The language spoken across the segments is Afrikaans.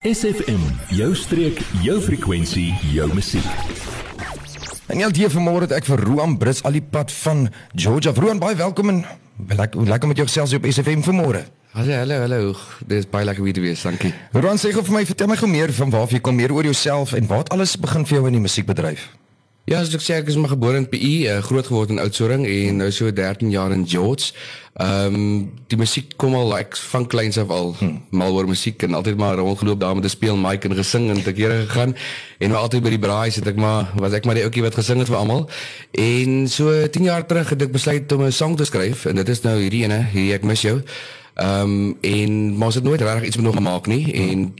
SFM, jou streek, jou frekwensie, jou musiek. En ja, die vanmôre het ek vir Roan Brits al die pad van Georgia. Roan, baie welkom en lekker lekker met jou gesels op SFM vanmôre. Hallo, hallo, hallo. Dis baie lekker weer te wees, dankie. Roan, sê gou vir my, vertel my gou meer van waar jy kom, meer oor jouself en wat alles begin vir jou in die musiekbedryf. Ja, as ek sê ek is maar gebore in PE, uh, groot geword in Oudtshoorn en nou so 13 jaar in George. Ehm um, die musiek kom al ek van kleins af al hmm. mal oor musiek en altyd maar rondgeloop daar met te speel mic en gesing en te kere gegaan en altyd by die braai sit ek maar was ek maar die ouetjie wat gesing het vir almal. En so 10 jaar terug het ek besluit om 'n song te skryf en dit is nou hierdie ene, hierdie ek mis jou. Ehm um, en maar het nooit regtig iets met nog gemaak nie en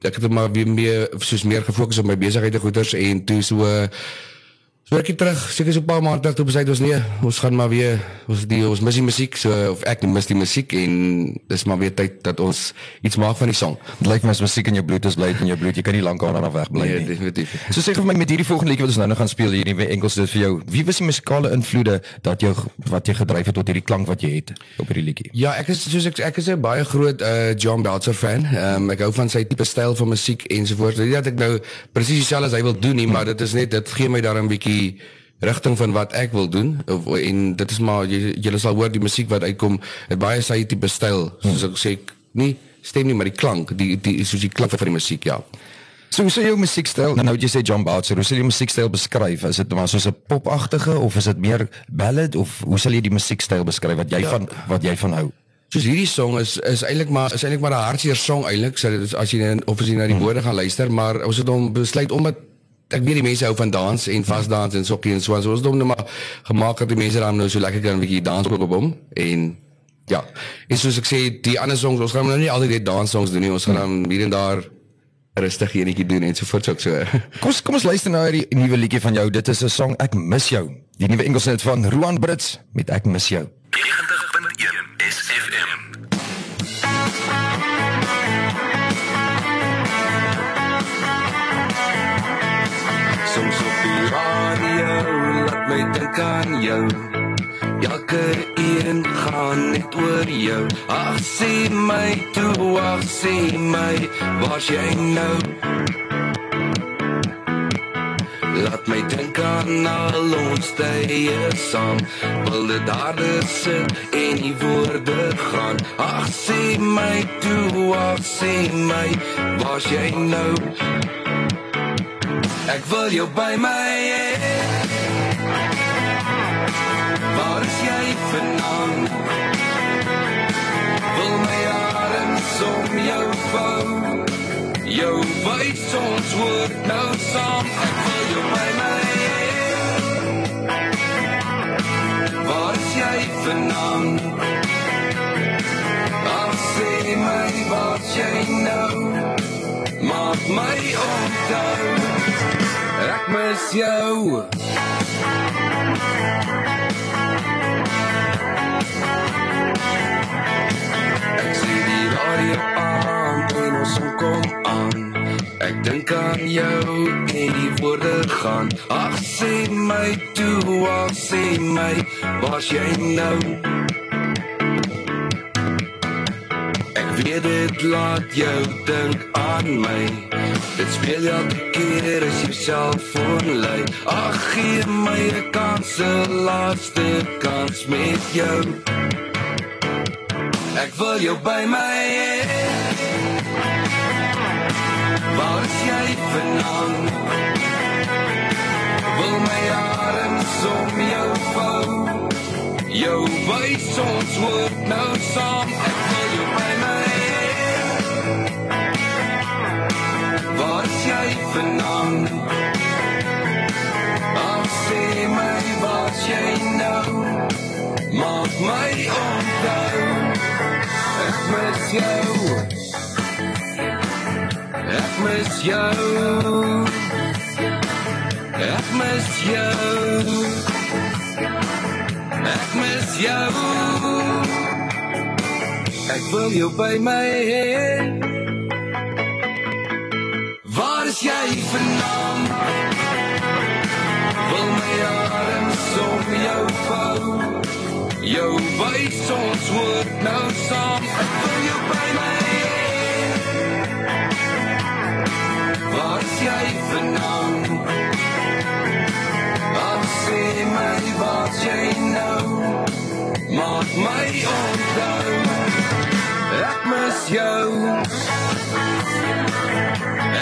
ek het maar weer meer soos meer gefokus op my besighede goeders en toe so So ek het terug, seker so 'n paar maande terug toe besluit ons nee, ons gaan maar weer ons die ons mis die musiek so of ek mis die musiek en dis maar weer tyd dat ons iets maak van die sang. Dit lyk my as musiek in jou bloed is bly in jou bloed. Jy kan nie lank daarna weg bly nee, nie. Nee, definitief. So sê vir my met hierdie volgende liedjie wat ons nou nog gaan speel hier in Engels dit vir jou. Wie was die musikale invloede dat jou wat jy gedryf het tot hierdie klank wat jy het op hierdie liedjie? Ja, ek is soos ek ek is 'n baie groot uh John Belcher fan. Ehm um, ek hou van sy tipe styl van musiek ensovoorts. Nie dat ek nou presies dieselfde as hy wil doen nie, maar dit is net dit gee my daar 'n bietjie die rigting van wat ek wil doen of, en dit is maar jy jy sal hoor die musiek wat uitkom het baie sy tipe styl soos ek sê nie stem nie maar die klank die die soos die klank van die musiek ja So hoe sou jou musiekstyl nou jy sê John Boucher hoe sou jy die musiekstyl beskryf is dit maar soos 'n popagtige of is dit meer ballad of hoe sal jy die musiekstyl beskryf wat jy ja. van wat jy van hou Soos hierdie song is is eintlik maar is eintlik maar 'n hartseer song eintlik so as jy of as jy na die hmm. woorde gaan luister maar ons het hom besluit om dit ek weet die mense hou van dans en vasdans en sokkie en so en so ons het hom net maar gemaak dat die mense dan nou so lekker kan 'n bietjie dans ook op hom en ja. En soos ek sê die ander songs ons gaan nou nie altyd net dans songs doen nie ons gaan dan hier en daar rustig enetjie doen en so voort ook so kom kom ons luister nou hierdie nuwe liedjie van jou. Dit is 'n song ek mis jou. Die nuwe Engelse lied van Roan Brits met ek mis jou. 90.1 SFM my dink aan jou. Elke een gaan net oor jou. Ag sê my toe, ag sê my, waar's jy nou? Laat my dink aan al ons tye saam. Wil dit harde sit en die woorde gaan. Ag sê my toe, ag sê my, waar's jy nou? Ek wil jou by my hê. Vanaand? Wil my arms om jou vou. Jou wys ons word nou saam. Ek wil jou by my. Waar is jy vanaand? Ag sê my wat jy nou. Maak my onthou. Ek mis jou. Ek sien Ek dink aan jou en die woorde gaan. Ag sê my toe, ag sê my, waar's jy nou? Ek weet dit laat jou dink aan my. Dit speel elke keer as jy self verlei. Ag gee my 'n kans, 'n laaste kans met jou. Ek wil jou by my hê. Waar is jy vanaand? Wil my arms om jou vou. Jou wys ons word nou saam. Ek wil jou by my mis jou. Ek mis jou. Ek mis jou. Ek mis jou. Ek wil jou by my hê. Waar is jy vanaand? Wil my arms om jou vou. Jou wys ons word nou saam. Ek wil jou by my hê. Wat jy vernou. Wat sê my wat jy nou? Maak my onthou. Ek mis jou.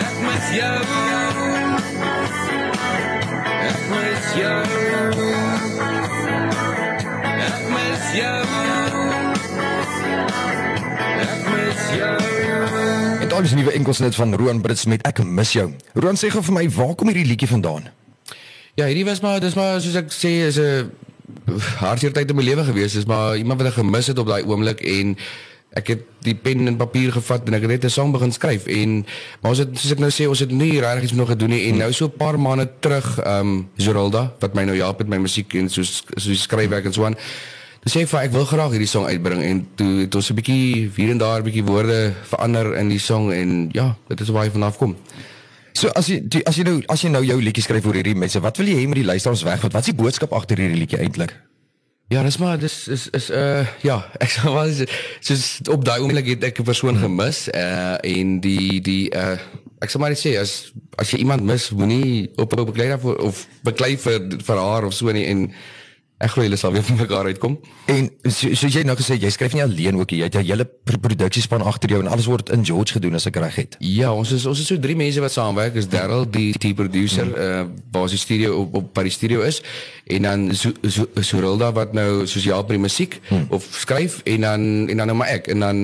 Ek mis jou. Ek mis jou. Ek daar is 'n nuwe enkelsnit van Roan Brits met Ek mis jou. Roan sê gou vir my, waar kom hierdie liedjie vandaan? Ja, hierdie was maar dis maar soos ek sê is 'n hartseer tyd in my lewe gewees. Dis maar iemand wat ek gemis het op daai oomblik en ek het die pen en papier gevat en ek het net 'n sang begin skryf en maar ons het soos ek nou sê ons het nie regtig iets nog gedoen nie en nou so 'n paar maande terug ehm um, Zoralda wat my nou help met my musiek en soos soos skryfwerk en so aan. Toe sê ek vir ek wil graag hierdie song uitbring en toe het ons 'n bietjie hier en daar 'n bietjie woorde verander in die song en ja, dit is waar hy vanaf kom. So as jy die, as jy nou as jy nou jou liedjie skryf oor hierdie mense, wat wil jy hê met die luisteraars weg? Wat wat is die boodskap agter hierdie liedjie eintlik? Ja, dis maar dis is is uh ja, ek sê was soos op daai oomblik het ek 'n persoon gemis uh en die die uh ek sê maar net sê as as jy iemand mis, moenie op op beklei daarvoor of beklei vir vir haar of so nie en ek glo julle sal weer van mekaar uitkom. En so, soos jy nou gesê, jy skryf nie alleen ook. Jy het 'n hele pr- produksiespan agter jou en alles word in George gedoen as ek reg het. Ja, ons is ons is so drie mense wat saamwerk. Is Darryl die die producer uh waar sy studio op op by die studio is en dan so so Sorilda wat nou sosiaal by die musiek hmm. of skryf en dan en dan nou maar ek en dan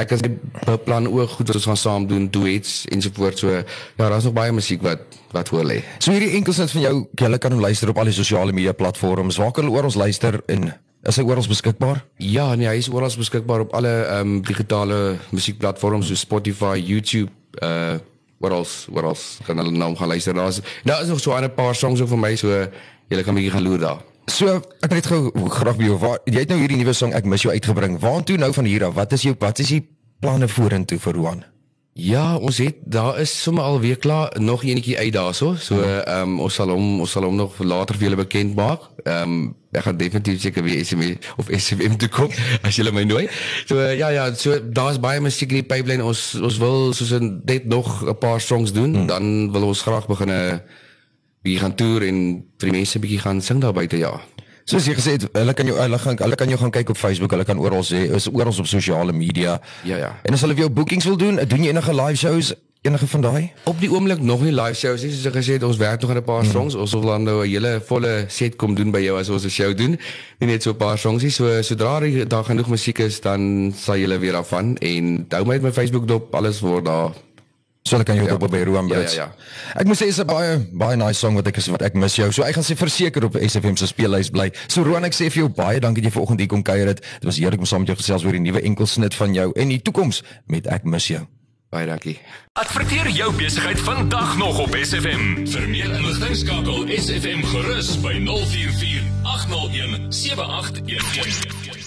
ek as beplan ook goed wat ons gaan saam doen duets ensovoorts. So ja, daar's nog baie musiek wat wat voor lê. So hierdie enkelsnit van jou, jy kan hom luister op al die sosiale media platforms. Waar kan hulle oor ons luister en is hy ons beskikbaar? Ja, nee, hy is oral beskikbaar op alle ehm um, digitale musiekplatforms soos Spotify, YouTube, uh oral oral kan hulle nou gaan luister. Daar's daar is nog so 'n paar songs ook vir my so julle kan 'n bietjie gaan loer daar. So ek net gou graag by jou. Waar jy het nou hierdie nuwe song Ek mis jou uitgebring. Waartoe nou van hier af? Wat is jou wat is die planne vorentoe vir Roan? Ja, ons het daar is sommer al weer klaar nog eenetjie uit daarso. So ehm um, ons sal hom ons sal hom nog later vir julle bekend maak. Ehm um, ek gaan definitief seker weer SMS of SFM toe kom as julle my nooi. So uh, ja ja, so daar's baie musiek in die pipeline. Ons ons wil soos in net nog 'n paar songs doen, hmm. dan wil ons graag begin 'n bietjie gaan toer en vir die mense bietjie gaan sing daar buite ja. Soos jy gesê het, hulle kan jou hulle gaan hulle kan jou gaan kyk op Facebook, hulle kan oral sê, is oral op sosiale media. Ja, ja. En as hulle vir jou bookings wil doen, doen jy enige live shows, enige van daai? Op die oomblik nog nie live shows nie, soos ek gesê het, ons werk nog aan 'n paar songs. Ons wil dan nou 'n hele volle set kom doen by jou as ons 'n show doen. Nie net so 'n paar songs nie. So sodra die- daar genoeg musiek is, dan sal julle weer daarvan en hou my met my Facebook dop, alles word daar. So hulle kan jou Ja. op by Roan Ja, Brits. ja, ja. Ek moet sê is 'n baie baie nice song wat ek is wat ek mis jou. So ek gaan sê verseker op SFM se speellys bly. So Roan, ek sê vir jou baie dankie dat jy vanoggend hier kom kuier het. Dit was heerlik om saam met jou gesels oor die nuwe enkelsnit van jou en die toekoms met Ek mis jou. Baie dankie. Adverteer jou besigheid vandag nog op SFM. Vir meer inligting skakel SFM gerus by 044 801 7811.